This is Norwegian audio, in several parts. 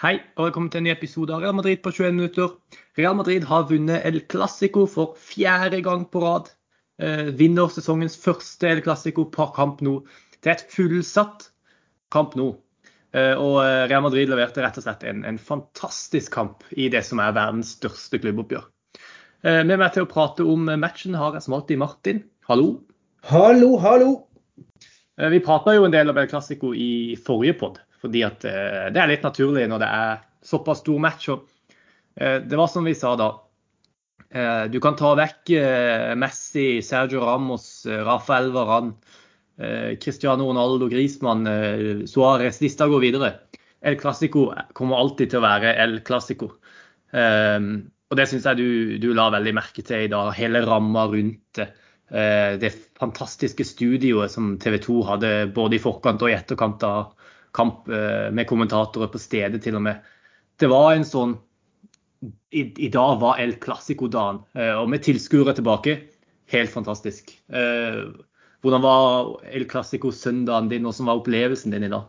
Hei og velkommen til en ny episode av Real Madrid på 21 minutter. Real Madrid har vunnet El Clásico for fjerde gang på rad. Eh, vinner sesongens første El Clásico på kamp nå. Det er et fullsatt kamp nå. Eh, og eh, Real Madrid leverte rett og slett en, en fantastisk kamp i det som er verdens største klubboppgjør. Eh, med meg til å prate om matchen har jeg som alltid Martin. Hallo. Hallo, hallo. Eh, vi prata jo en del om El Clásico i forrige pod. Fordi at eh, det er litt naturlig når det er såpass stor match. Og, eh, det var som vi sa da. Eh, du kan ta vekk Messi, Sergio Ramos, Rafael Varan, Cristiano Ronaldo, Griezmann, Suárez. Lista går videre. El Clásico kommer alltid til å være El Clásico. Og det syns jeg du, du, la veldig merke til i dag. Hele ramma rundt det. Det fantastiske studioet som TV 2 hadde både i forkant og i etterkant av kamp eh, med kommentatorer på stedet til og med. Det var en sånn I, i dag var El Clásico-dagen, eh, og med tilskuere tilbake. Helt fantastisk. Eh, hvordan var El Clásico-søndagen din, og hvordan var opplevelsen din i dag?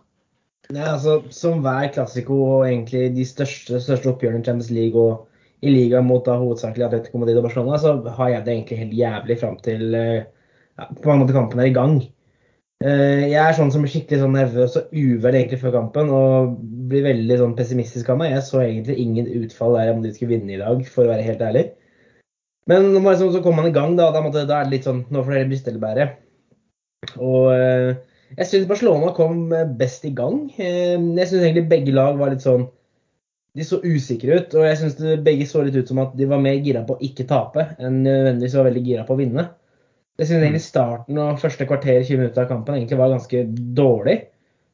Nei, altså, Som hver klassiko og egentlig de største, største oppgjørene i Champions League og i ligaen mot da, hovedsakelig Atletico Madrid og Barcelona, så har jeg det egentlig helt jævlig fram til ja, på mange måter kampen er i gang. Eh, jeg er sånn som blir skikkelig sånn nervøs og uvel egentlig før kampen og blir veldig sånn pessimistisk av meg. Jeg så egentlig ingen utfall der om de skulle vinne i dag, for å være helt ærlig. Men liksom, så kom man i gang, da. Da, måtte, da er det litt sånn Nå får dere briste eller. Og eh, jeg syns Barcelona kom best i gang. Eh, jeg syns egentlig begge lag var litt sånn De så usikre ut. Og jeg syns begge så litt ut som at de var mer gira på å ikke tape enn nødvendigvis var veldig gira på å vinne. Jeg syns egentlig starten og første kvarter 20 minutter av kampen egentlig var ganske dårlig.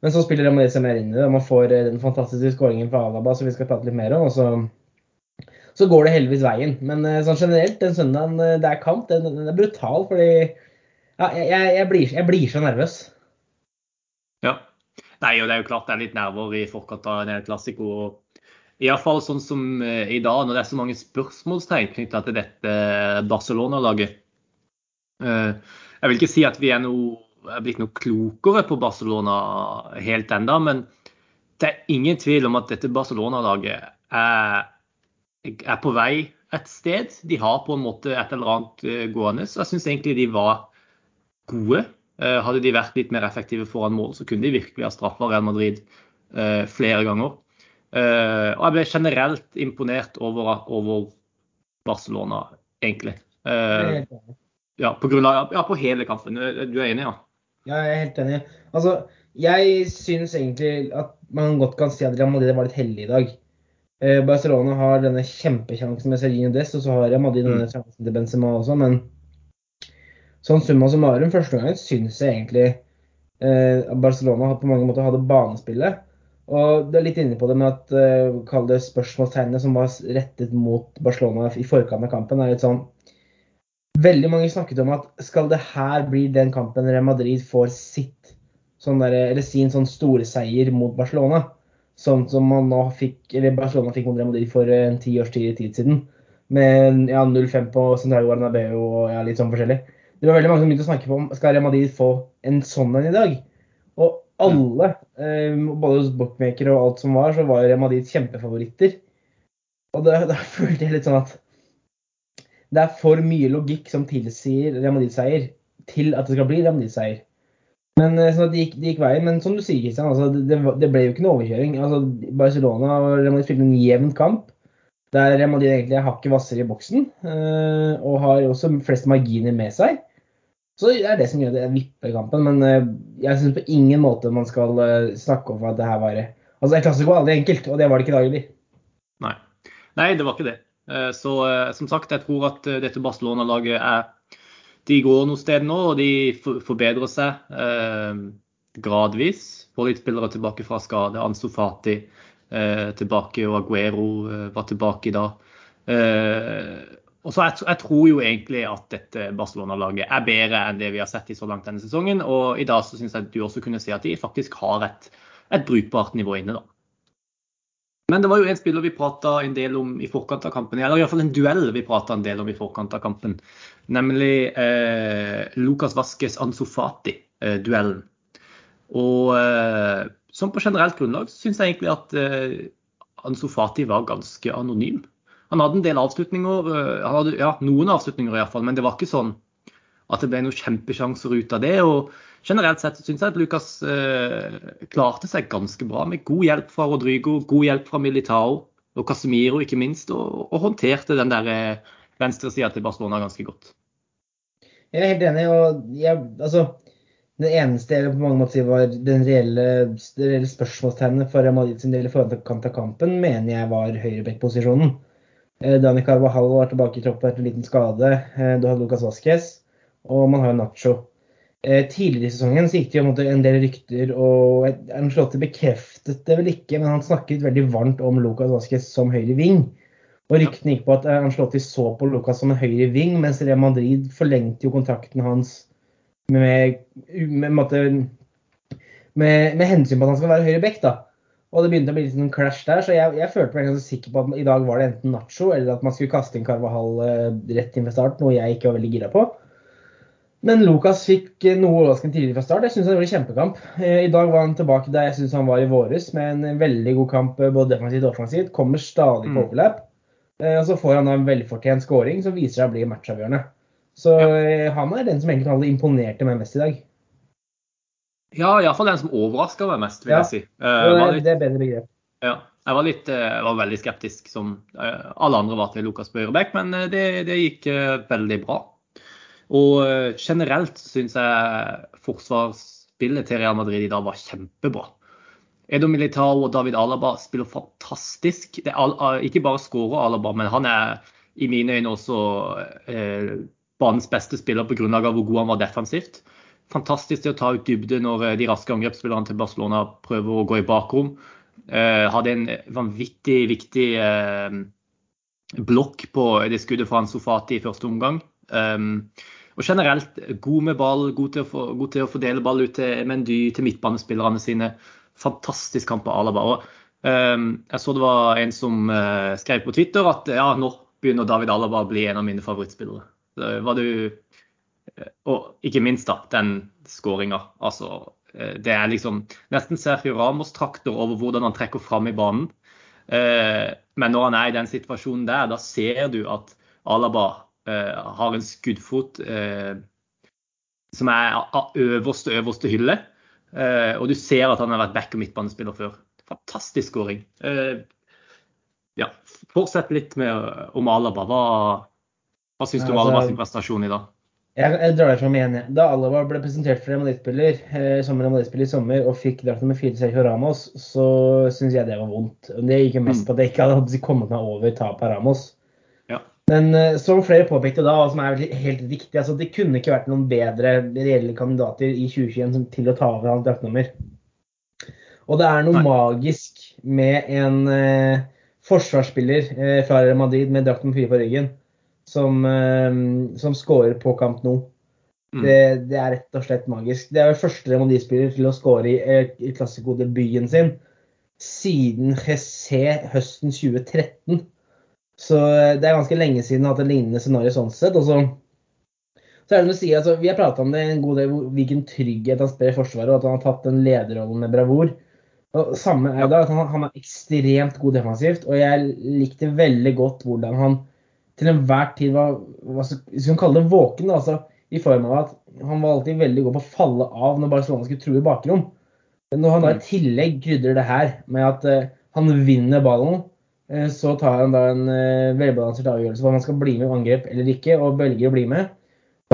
Men så spiller Real seg mer inn i det. og Man får eh, den fantastiske skåringen på Alaba som vi skal prate litt mer om. og så, så går det heldigvis veien. Men eh, sånn generelt, den søndagen eh, det er kamp, den, den er brutal. Fordi ja, jeg, jeg, blir, jeg, blir, så nervøs. Ja. Nei, og det er jo klart det er litt nerver i forkant av en klassiko. Iallfall sånn som i dag, når det er så mange spørsmålstegn knytta til dette Barcelona-laget. Eh, jeg vil ikke si at vi er, noe, er blitt noe klokere på Barcelona helt enda, men det er ingen tvil om at dette Barcelona-laget er, er, på vei et sted. De har på en måte et eller annet eh, gående. Så jeg syns egentlig de var gode. Eh, hadde de vært litt mer effektive foran mål, så kunne de virkelig ha straffa Real Madrid flere ganger. Og jeg ble generelt imponert over, over Barcelona, egentlig. Ja, på, grunn av, ja, på hele kampen. Du er enig, ja? Ja, jeg er helt enig. Altså, jeg syns egentlig at man godt kan si at Real Madrid var litt heldig i dag. Eh, Barcelona har denne kjempekjansen med Sergino Dest, og så har Real Madrid denne mm. sjansen til Benzema også, men sånn summa summarum, første gangen syns jeg egentlig eh, Barcelona på mange måter hadde banespillet. Og du er litt inne på det med at eh, kall det spørsmålstegnene som var rettet mot Barcelona i forkant av kampen, er litt sånn Veldig mange snakket om at skal det her bli den kampen Real Madrid får sitt sånn der, eller sin sånn storseier mot Barcelona, sånn som man nå fikk, eller Barcelona fikk mot Real Madrid for en ti års tid, tid siden, med ja, 0-5 på Santiago Arnabeu og ja, litt sånn forskjellig. Det var veldig mange som begynte å snakke på om skal Real Madrid få en sånn en i dag. Og alle, eh, både hos bookmakere og alt som var, så var Real Madrid kjempefavoritter. Og da følte jeg litt sånn at det er for mye logikk som tilsier Real Madrid-seier til at det skal bli Real Madrid-seier. Men sånn så det gikk, det gikk, veien. Men som du sier, Kristian, altså, det, det, ble jo ikke noe overkjøring. Altså, Barcelona og Real Madrid spilte en jevn kamp. Der Real Madrid egentlig er hakket hvassere i boksen, øh, og har også flest marginer med seg. Så det er det som gjør det vipper kampen. Men øh, jeg syns på ingen måte man skal snakke om at det her var Altså, En klassiker var aldri enkelt, og det var det ikke i dag heller. Nei. Nei, det var ikke det. Eh, så eh, som sagt, jeg tror at eh, dette Barcelona-laget er De går noe sted nå, og de forbedrer seg gradvis. Får litt spillere tilbake fra skade. Ansu Fati tilbake, og Aguero var tilbake i dag. Og så jeg, jeg, tror jo egentlig at dette Barcelona-laget er bedre enn det vi har sett i så langt denne sesongen. Og i dag så syns jeg du også kunne se at de faktisk har et, et brukbart nivå inne, da. Men det var jo en spiller vi prata en del om i forkant av kampen, eller iallfall en duell vi prata en del om i forkant av kampen. Nemlig eh, Lucas Vasques Ansofati-duellen. Eh, og eh, som på generelt grunnlag syns jeg egentlig at eh, Ansofati var ganske anonym. Han hadde en del avslutninger, han hadde, ja, noen avslutninger iallfall, men det var ikke sånn at det ble noen kjempesjanser ut av det. og Generelt sett syns jeg at Lucas eh, klarte seg ganske bra, med god hjelp fra Rodrigo, god hjelp fra Militao og Casemiro ikke minst, og, og håndterte den der eh, venstresida til Barcelona ganske godt. Jeg er helt enig. og jeg, altså, Det eneste jeg på mange måter sier var den reelle, det reelle spørsmålstegnet for Madrid sin del i forkant av kampen, mener jeg var høyrebekkposisjonen. Eh, Dani Carvajal var tilbake i troppen etter en liten skade. Eh, du hadde Lucas Vasques, og man har jo Nacho. Eh, tidligere i sesongen så gikk det jo en del rykter, og Ancelotti bekreftet det vel ikke, men han snakket veldig varmt om Lucas Vasquez som høyre ving. Og ryktene gikk på at Ancelotti så på Lucas som en høyre ving, mens Real Madrid forlengte jo kontrakten hans med, med, med, med, hensyn på at han skal være høyre back. da. Og det begynte å bli litt sånn clash der, så jeg, jeg følte meg ganske sikker på at i dag var det enten Nacho eller at man skulle kaste inn Carvahall eh, rett inn ved start, noe jeg ikke var veldig gira på. Men Lukas fikk noe overraskende tidlig fra start. Jeg syns han gjorde en kjempekamp. Eh, I dag var han tilbake der jeg syns han var i våres, med en veldig god kamp eh, både defensivt og offensivt. Kommer stadig på mm. overlap. Eh, og så får han da en velfortjent scoring som viser seg å bli matchavgjørende. Så ja. han er den som egentlig alle imponerte meg mest i dag. Ja, iallfall den som overraska meg mest, vil ja. jeg si. Det, litt, det, er bedre begrep. Ja. Jeg var, litt, jeg var veldig skeptisk, som alle andre var til Lukas Bøyrebekk, men det, det gikk veldig bra. Og eh, generelt syns jeg forsvarsspillet til Real Madrid i dag var kjempebra. Edo Militao og David Alaba spiller fantastisk. Er, ikke bare skårer Alaba, men han er i mine øyne også eh, banens beste spiller på grunnlag av hvor god han var defensivt. Fantastisk til å ta ut dybde når eh, de raske angrepsspillerne til Barcelona prøver å gå i bakrom. Eh, hadde en vanvittig viktig eh, blokk på det skuddet fra Sofati i første omgang. Um, og generelt god med ball, god til å, få, god til å fordele ball ut til Mendy, til midtbanespillerne sine. Fantastisk kamp av Alaba. Og, um, jeg så det var en som uh, skrev på Twitter at ja, nå begynner David Alaba å bli en av mine favorittspillere. Det var du, eh, og ikke minst da, den skåringa. Altså, uh, det er liksom nesten Sergio Ramos-trakter over hvordan han trekker fram i banen. Men når han er i den situasjonen der, da ser du at Alaba Eh, har en skuddfot eh, som er av øverste, øverste hylle. Eh, og du ser at han har vært back- og midtbanespiller før. Fantastisk skåring. ja, fortsett litt med om Alaba. Hva, hva syns du om altså, Alaba prestasjon i dag? Jeg, jeg drar det fram igjen. Da Alaba ble presentert for Real eh, som Real i sommer og fikk drakt nummer fire Sergio Ramos, så syns jeg det var vondt. Det gikk mest mm. på at jeg ikke hadde kommet meg over tapet av Ramos. Men eh, som flere påpekte da, og som er helt riktig, altså det kunne ikke vært noen bedre reelle kandidater i 2021 til å ta over hans draktnummer. Og det er noe Nei. magisk med en eh, forsvarsspiller eh, fra Real Madrid med drakt nummer fire på ryggen, som, eh, som scorer på kamp nå. Mm. Det, det, er rett og slett magisk. Det er jo første Real Madrid-spiller til å score i, eh, i klassikodebuten sin siden Jessé høsten 2013. Så eh, det er ganske lenge siden jeg har hatt et lignende scenario sånn sett. Og så, så er det å si, altså, Vi har prata om det en god del, hvilken trygghet han sprer i Forsvaret, og at han har tatt den lederrollen med bravur. Og samme er det, at han, han, er ekstremt god defensivt, og jeg likte veldig godt hvordan han til enhver tid var hva skal man kalle det våken. altså I form av at han var alltid veldig god på å falle av når Barcelona skulle true bakrom. Men når han da i mm. tillegg krydrer det her med at uh, han vinner ballen, Eh, så tar han da en eh, velbalansert avgjørelse på om han skal bli med i angrep eller ikke, og velger å bli med.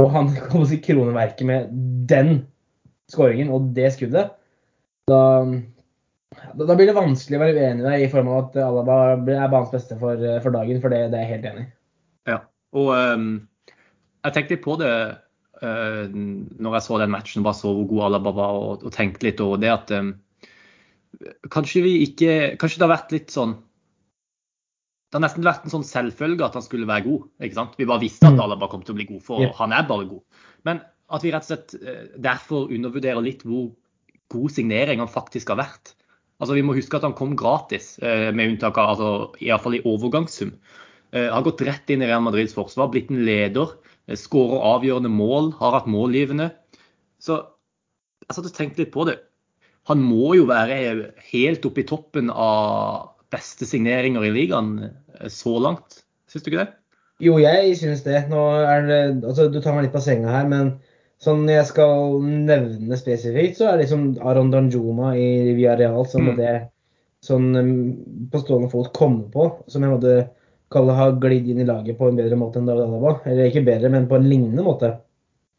Og han kommer til kroneverket med den skåringen og det skuddet. Da, da, blir det vanskelig å være uenig i i form av at Alaba er banens beste for, eh, for, dagen, for det, det, er jeg helt enig i. Ja, og um, jeg tenkte på det uh, når jeg så den matchen, bare så hvor god Alaba var, og, og tenkte litt over det at um, kanskje vi ikke Kanskje det har vært litt sånn det har nesten vært en sånn selvfølge at han skulle være god. ikke sant? Vi bare visste at Alaba kom til å bli god, for yep. han er bare god. Men at vi rett og slett eh, derfor undervurderer litt hvor god signering han faktisk har vært. Altså Vi må huske at han kom gratis, eh, med unntak av altså, iallfall i overgangssum. Han har gått rett inn i Real Madrids forsvar, blitt en leder, skårer avgjørende mål, har hatt målgivende. Så jeg satt og tenkte litt på det. Han må jo være helt oppe i toppen av beste signeringer i ligaen så langt. Syns du ikke det? Jo, jeg syns det. Er det altså, Du tar meg litt på senga her, men sånn jeg skal nevne spesifikt, så er det liksom Aron Danjuma i Villarreal som mm. det sånn på stående fot komme på, som jeg måtte kalle har glidd inn i laget på en bedre måte enn David Alaba. Eller ikke bedre, men på en lignende måte.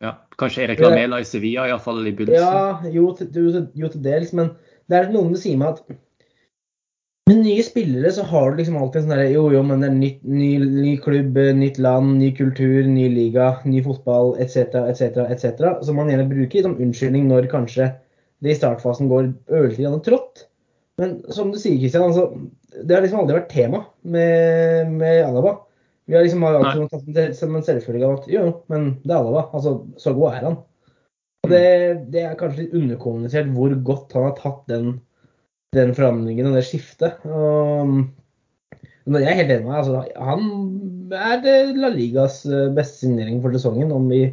Ja, Kanskje Erik Lamela i Sevilla, iallfall i begynnelsen? Ja, jo jo, jo til dels. Men det er noen som sier meg at med nye spillere så har du liksom alltid en sånn derre Jo, jo, men det er nytt, ny, ny, klubb, nytt land, ny kultur, ny liga, ny fotball etc., etc., etc. Som man gjerne bruker som unnskyldning når kanskje det i startfasen går ørlite trått. Men som du sier, Kristian, altså, det har liksom aldri vært tema med, med Alaba. Vi har liksom alltid tatt det som en selvfølge at jo, men det er Alaba. Altså, så god er han. Og det, det er kanskje litt underkommunisert hvor godt han har tatt den den forandringen og det skiftet. Og jeg er helt enig med deg. Altså, han er La Ligas eh, beste signering for sesongen, om vi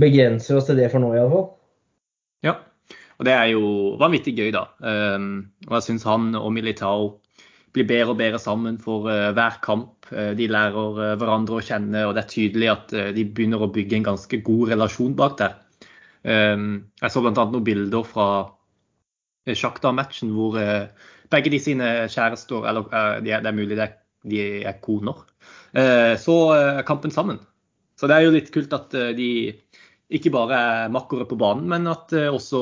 begrenser oss til det for nå, iallfall. Ja, og det er jo vanvittig gøy, da. Um, og jeg syns han og Militao blir bedre og bedre sammen for uh, hver kamp. Uh, de lærer hverandre å kjenne, og det er tydelig at de begynner å bygge en ganske god relasjon bak der. Um, jeg så bl.a. noen bilder fra Sjakta-matchen hvor eh, begge de sine kjærester, eller eh, det er mulig de er koner, eh, så kampen sammen. Så det er jo litt kult at de ikke bare er makkere på banen, men at også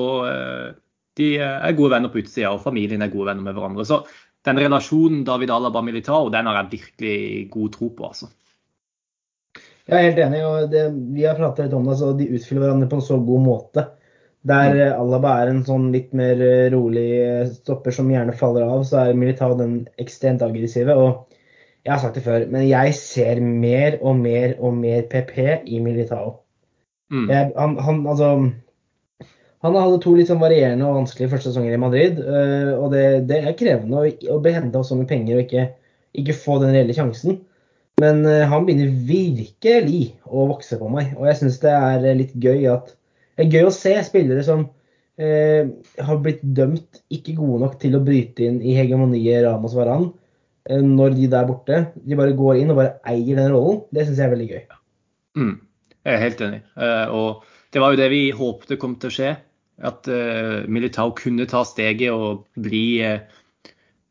de er gode venner på utsida, og familien er gode venner med hverandre. Så den relasjonen David Alaba Militao, den har jeg virkelig god tro på, altså. Jeg er helt enig, og det, vi har pratet litt om det. så De utfyller hverandre på en så god måte. Der eh, Alaba er en sånn litt mer eh, rolig eh, stopper som gjerne faller av, så er Militao den ekstremt aggressive. og Jeg har sagt det før, men jeg ser mer og mer og mer PP i Militao. Mm. Jeg, han, han, altså, han hadde to litt sånn varierende og vanskelige første sesonger i Madrid. og det, det er krevende å, å behende så mye penger og ikke, ikke, få den reelle sjansen. Men han begynner virkelig å vokse på meg. Og jeg syns det er litt gøy at det er gøy å se spillere som eh, har blitt dømt ikke gode nok til å bryte inn i hegemoniet Ramos Varan eh, når de der borte. De bare går inn og bare eier den rollen. Det syns jeg er veldig gøy. Mm, jeg er helt enig. Eh, og det var jo det vi håpte kom til å skje. At uh, Militao kunne ta steget og bli uh,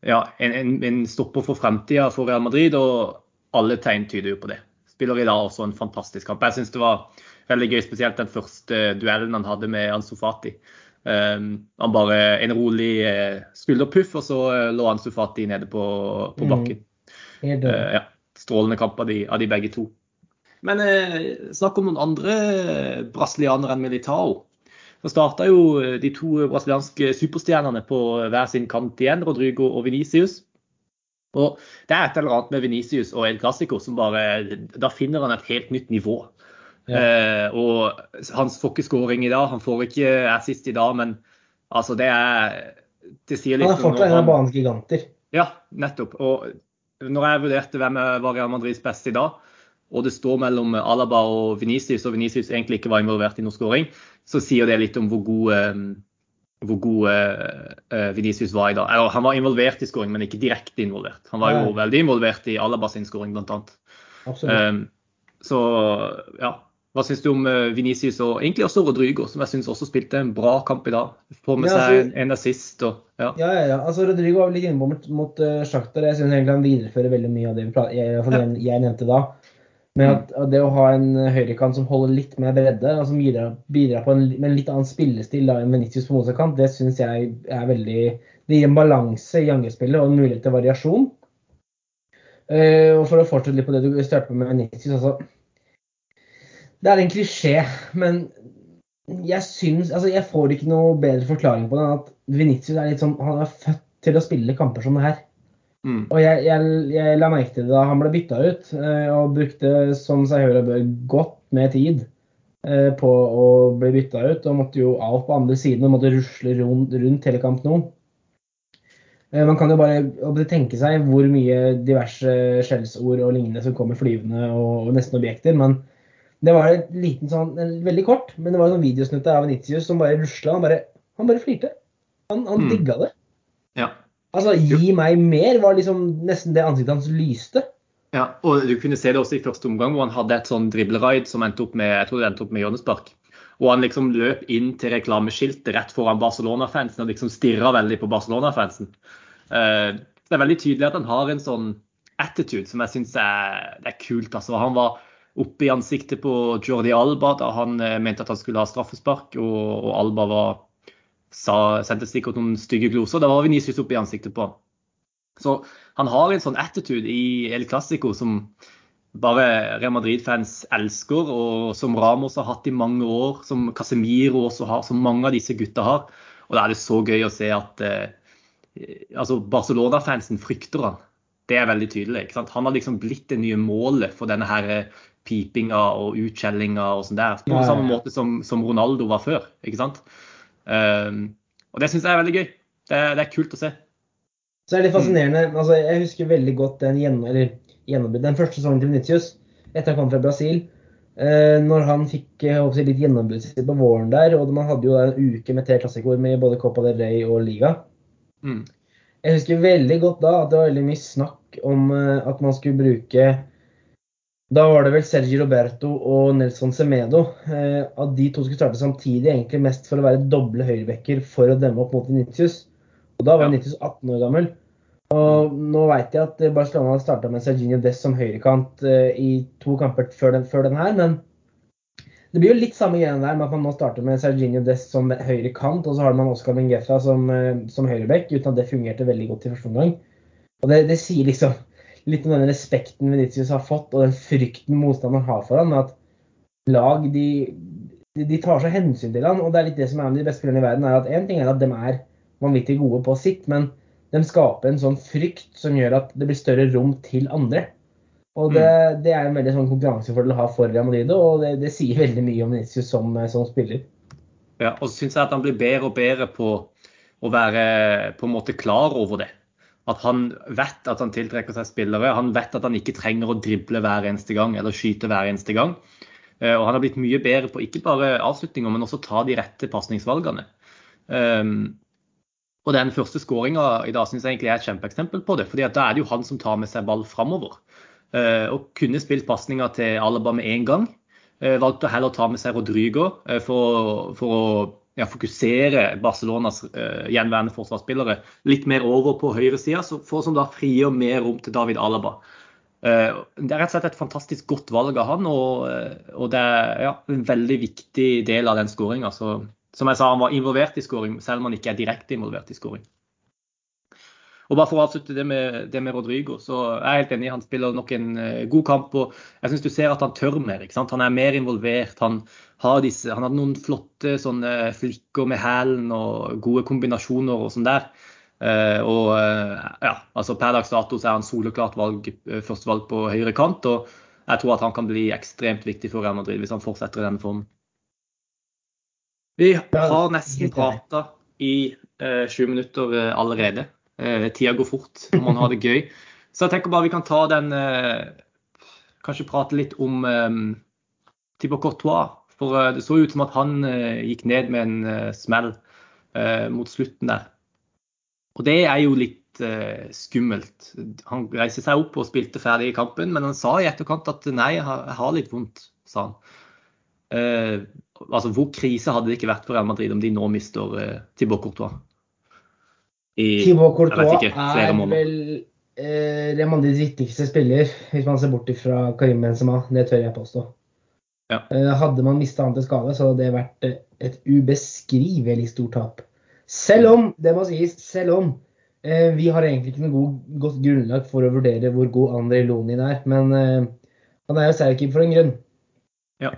ja, en, en, en, stopper for framtida for Real Madrid. Og alle tegn tyder jo på det. Spiller i dag også en fantastisk kamp. Jeg synes det var veldig gøy, spesielt den første duellen han hadde med Ansu Fati. Um, han bare en rolig uh, skulderpuff, og så uh, lå Ansu Fati nede på, på mm. bakken. Mm. Uh, ja, strålende kamp av de, av de begge to. Men snakk om noen andre brasilianere enn Militao. Så starta jo de to brasilianske superstjernene på hver sin kant igjen, Rodrigo og Venicius. Og det er et eller annet med Venicius og El Clásico som bare Da finner han et helt nytt nivå. Ja. Eh, og hans får ikke skåring i dag, han får ikke assist i dag, men altså det er Det sier litt Han er fortsatt en av banens giganter. Ja, nettopp. Og når jeg vurderte hvem var Real Madrids beste i dag, og det står mellom Alaba og Venicius, og Venicius egentlig ikke var involvert i noen skåring, så sier det litt om hvor god, eh, hvor god uh, Venicius var i dag. Eller, han var involvert i skåring, men ikke direkte involvert. Han var jo veldig involvert i Alaba sin skåring, bl.a. Um, så ja, hva syns du om eh, Venicius og egentlig også Rodrigo, som jeg syns også spilte en bra kamp i dag? Får med ja, altså, seg en assist og ja. ja. Ja, ja, Altså, Rodrigo var vel litt inne mot, mot uh, Shakhtar. Jeg syns egentlig han viderefører veldig mye av det jeg, jeg, jeg nevnte da. Men at, at det å ha en høyrekant som holder litt mer bredde, og som bidrar, bidrar på en, med en litt annen spillestil da, enn Venicius på motsatt kant, det syns jeg er veldig Det gir en balanse i angrepsspillet og en mulighet til variasjon. Uh, og For å fortsette litt på det du startet med Venicius, altså det er en klisjé, men jeg syns Altså, jeg får ikke noe bedre forklaring på det enn at Venitius er litt sånn Han er født til å spille kamper som det her. Mm. Og jeg, jeg, jeg, la merke til det da han ble bytta ut, eh, og brukte, som seg hør og bør, godt med tid eh, på å bli bytta ut. Og måtte jo av på andre siden og måtte rusle rundt, rundt hele kamp nå. Eh, man kan jo bare tenke seg hvor mye diverse skjellsord og lignende som kommer flyvende og, og nesten objekter. men det var et liten sånn, veldig kort, men det var en videosnutt av Venitius som bare rusla. Han bare, han bare flirte. Han, han mm. digga det. Ja. Altså, gi meg mer, var liksom nesten det ansiktet hans lyste. Ja, og du kunne se det også i første omgang, hvor han hadde et sånn dribleraid som endte opp med jeg tror det endte opp med hjørnespark. Og han liksom løp inn til reklameskiltet rett foran Barcelona-fansen og liksom stirra veldig på Barcelona-fansen. Eh, det er veldig tydelig at han har en sånn attitude som jeg syns er, er, kult. Altså, han var oppe i ansiktet på Jordi Alba da han eh, mente at han skulle ha straffespark, og, og Alba var, sa, sendte sikkert noen stygge gloser. Da var Venicius oppe i ansiktet på han. Så han har en sånn attitude i El Clásico som bare Real Madrid-fans elsker, og som Ramos har hatt i mange år, som Casemiro også har, som mange av disse gutta har. Og da er det så gøy å se at eh, altså Barcelona-fansen frykter han. Det er veldig tydelig. Han har liksom blitt det nye målet for denne her eh, pipinga og utskjellinga og sånn der. På ja, ja. samme måte som, som, Ronaldo var før. ikke sant? Um, og det syns jeg er veldig gøy. Det, det, er kult å se. Så er det fascinerende. altså Jeg husker veldig godt den eller. Den første sesongen til Venitius, etter han kom fra Brasil, Uh, når han fikk eh, litt gjennombrudd på våren der, og man hadde jo en uke med tre klassikord med både Copa del Rey og Liga. Mm. Jeg husker veldig godt da at det var veldig mye snakk om uh, at man skulle bruke da var det vel Sergi Roberto og Nelson Semedo. Eh, at de to skulle starte samtidig, egentlig mest for å være doble høyrebacker for å demme opp mot Vinicius. Og da var Vinicius 18 år gammel. Og nå vet jeg at Barcelona har starta med Serginio Dess som høyrekant eh, i to kamper før den, før den, her, men det blir jo litt samme greia der med at man nå starter med Serginio Dess som høyrekant, og så har man Oscar Mingefa som, uh, som høyreback, uten at det fungerte veldig godt i første omgang. Og det, det, sier liksom litt om den respekten Venitius har fått, og den frykten motstanderen har for ham, at lag de, de, tar så hensyn til ham, og det er litt det som er med de beste spillerne i verden, er at én ting er at de er vanvittig gode på sitt, men de skaper en sånn frykt som gjør at det blir større rom til andre. Og det, mm. det er en veldig sånn konkurransefordel å ha for Real Madrid, og det, det, sier veldig mye om Vinicius som, som, spiller. Ja, og så syns jeg at han blir bedre og bedre på å være på en måte klar over det. At han vet at han tiltrekker seg spillere. Han vet at han ikke trenger å drible hver eneste gang eller skyte hver eneste gang. Eh, og han har blitt mye bedre på ikke bare avslutninger, men også ta de rette pasningsvalgene. Um, og den første skåringa i dag syns jeg egentlig er et kjempeeksempel på det. fordi da er det jo han som tar med seg ball framover. Uh, og kunne spilt pasninga til Alaba med en gang. Uh, valgte heller å ta med seg Rodrygo for, for, å ja, fokusere Barcelonas gjenværende forsvarsspillere litt mer over på høyresida, for som da frigjør mer rom til David Alaba. Det er rett og slett et fantastisk godt valg av han, og, og det er ja, en veldig viktig del av den skåringa. Som jeg sa, han var involvert i skåring, selv om han ikke er direkte involvert i skåring. Og bare for å avslutte det med, det med Rodrigo, så er jeg helt enig. Han spiller nok en uh, god kamp. og Jeg syns du ser at han tør mer. ikke sant? Han er mer involvert. Han har disse, han hadde noen flotte sånne flikker med hælen og gode kombinasjoner og sånn der. Uh, og uh, ja, altså Per dags dato så er han soleklart valg, førstevalg på høyre kant. Og jeg tror at han kan bli ekstremt viktig for Real Madrid hvis han fortsetter i denne formen. Vi har nesten prata i eh, sju minutter eh, allerede. Eh, tida går fort når man har det gøy. Så jeg tenker bare vi kan ta den eh, Kanskje prate litt om Tibor Courtois. For eh, det så ut som at han eh, gikk ned med en smell mot slutten der. Og det er jo litt skummelt. Han reiste seg opp og spilte ferdig i kampen, men han sa i etterkant at nei, jeg har, litt vondt, sa han. Eh, altså Hvor krise hadde det ikke vært for Real Madrid om de nå mister eh, Tibor Courtois? I, Thibaut Courtois ikke, er vel eh, Real Madrids viktigste spiller, hvis man ser bort fra Karim Benzema. Det tør jeg påstå. Ja. Eh, hadde man mista han til skade, så hadde det vært eh, et ubeskrivelig stort tap. Selv om, det må sies, selv om eh, vi har egentlig ikke noe god, godt grunnlag for å vurdere hvor god Andrej Lonin er. Men han er jo særkeeper for en grunn. Ja.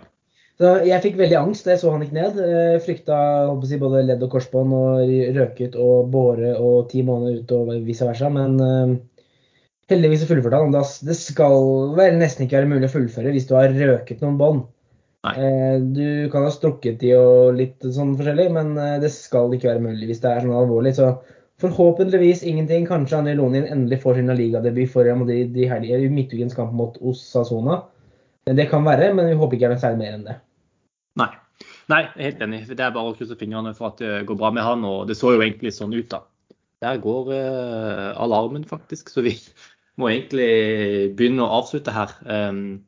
Så jeg fikk veldig angst da jeg så han gikk ned. Frykta jeg, både ledd og korsbånd og røket og båre og ti måneder ut og vice versa. Men uh, heldigvis fullførte han. Det skal vel nesten ikke være mulig å fullføre hvis du har røket noen bånd. Uh, du kan ha strukket de og litt sånn forskjellig, men uh, det skal ikke være mulig hvis det er sånn alvorlig. Så forhåpentligvis ingenting. Kanskje André Lonin endelig får sin ligadebut for Real Madrid i midtugens kamp mot Osasona. Det kan være, men vi håper ikke det er noe særlig mer enn det. Nei. Nei, jeg er helt enig. Det er bare å krysse fingrene for at det går bra med han. Og det så jo egentlig sånn ut, da. Der går uh, alarmen, faktisk. Så vi må egentlig begynne å avslutte her. Um,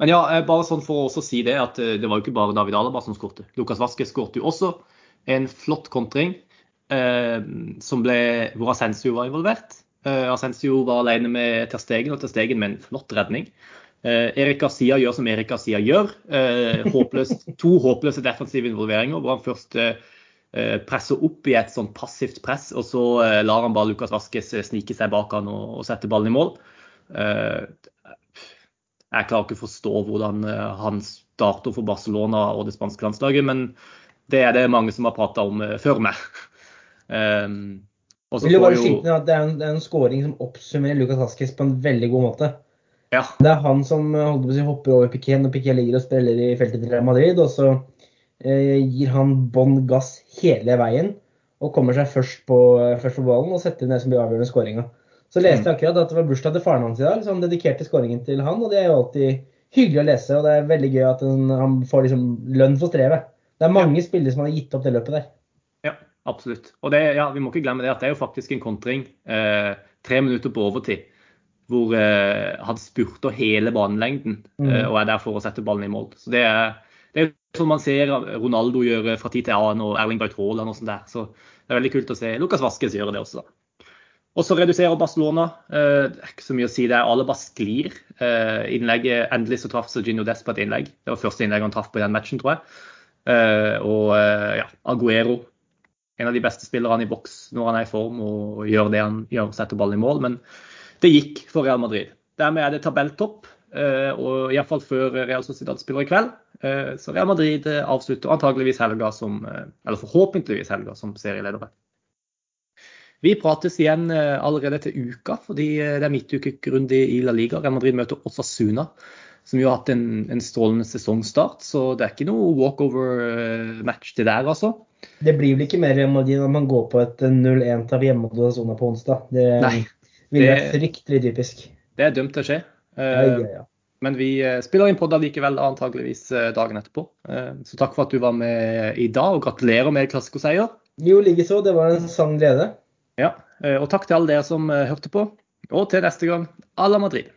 men ja, bare sånn for å si det, at det var jo ikke bare David Alaba som skårte. Lukas Vaske skårte jo også en flott kontring uh, ble, hvor Asensio var involvert. Uh, Asensio var alene med Terstegen, og Terstegen med en flott redning. Uh, Erik Garcia gjør som Erik Garcia gjør. Håpløst, to håpløse defensive involveringer, hvor han først presser opp i et sånn passivt press, og så lar han bare Lukas Vaskes snike seg bak han og, sette ballen i mål. Jeg klarer ikke å forstå hvordan han starter for Barcelona og det spanske landslaget, men det er det mange som har prata om før meg. Um, og så får jo... det er, en, det er en scoring som oppsummerer Lucas Haskes på en veldig god måte. Ja. Det er han som si, hopper over Piquet når Piquet ligger og spiller i feltet til Real Madrid. Og så eh, gir han bånn gass hele veien og kommer seg først på, først på ballen og setter ned som blir avgjørende skåringa. Så leste jeg akkurat at det var bursdag til faren hans i dag, så han dedikerte skåringen til han. Og det er jo alltid hyggelig å lese, og det er veldig gøy at han får liksom lønn for strevet. Det er mange ja. spillere som har gitt opp det løpet der. Ja, Absolutt. Og det, ja, vi må ikke glemme det at det er jo faktisk en kontring eh, tre minutter på overtid. Hvor eh, han spurter hele banelengden mm. eh, og er der for å sette ballen i mål. Så Det er, det er som man ser Ronaldo gjøre fra tid til annen og Erling Braut Haaland og sånn der. Så det er veldig kult å se Lukas Vaskes gjøre det også. da. Og så reduserer Barcelona. Eh, det er ikke så mye å si der. Alle bare sklir. Eh, innlegget, Endelig så traff Serginho Des på et innlegg. Det var første innlegg han traff på i den matchen, tror jeg. Eh, og ja, Aguero en av de beste spillerne i boks når han er i form og gjør det han gjør, setter ballen i mål. Men det gikk for Real Madrid. Dermed er det tabelltopp, eh, og iallfall før Real Sociedad spiller i kveld. Eh, så Real Madrid eh, avslutter antageligvis helga som, eller forhåpentligvis helga som serieledere. Vi prates igjen allerede til uka, fordi det er midtukerunde i La Liga. Real Madrid møter Osasuna, som jo har hatt en, en strålende sesongstart. Så det er ikke noe walkover-match til der, altså. Det blir vel ikke mer Real Madrid når man går på et 0-1-tap hjemme mot Suna på onsdag. Det Nei, vil være fryktelig typisk. Det er dømt til å skje. Uh, ja, ja. Eh, men vi eh, spiller inn pod likevel antageligvis eh, dagen etterpå. Så takk for at du var med i dag, og gratulerer med klassikerseier. Jo, likeså. Det var en sann glede. Ja, og takk til alle dere som hørte på. Og til neste gang, à la Madrid.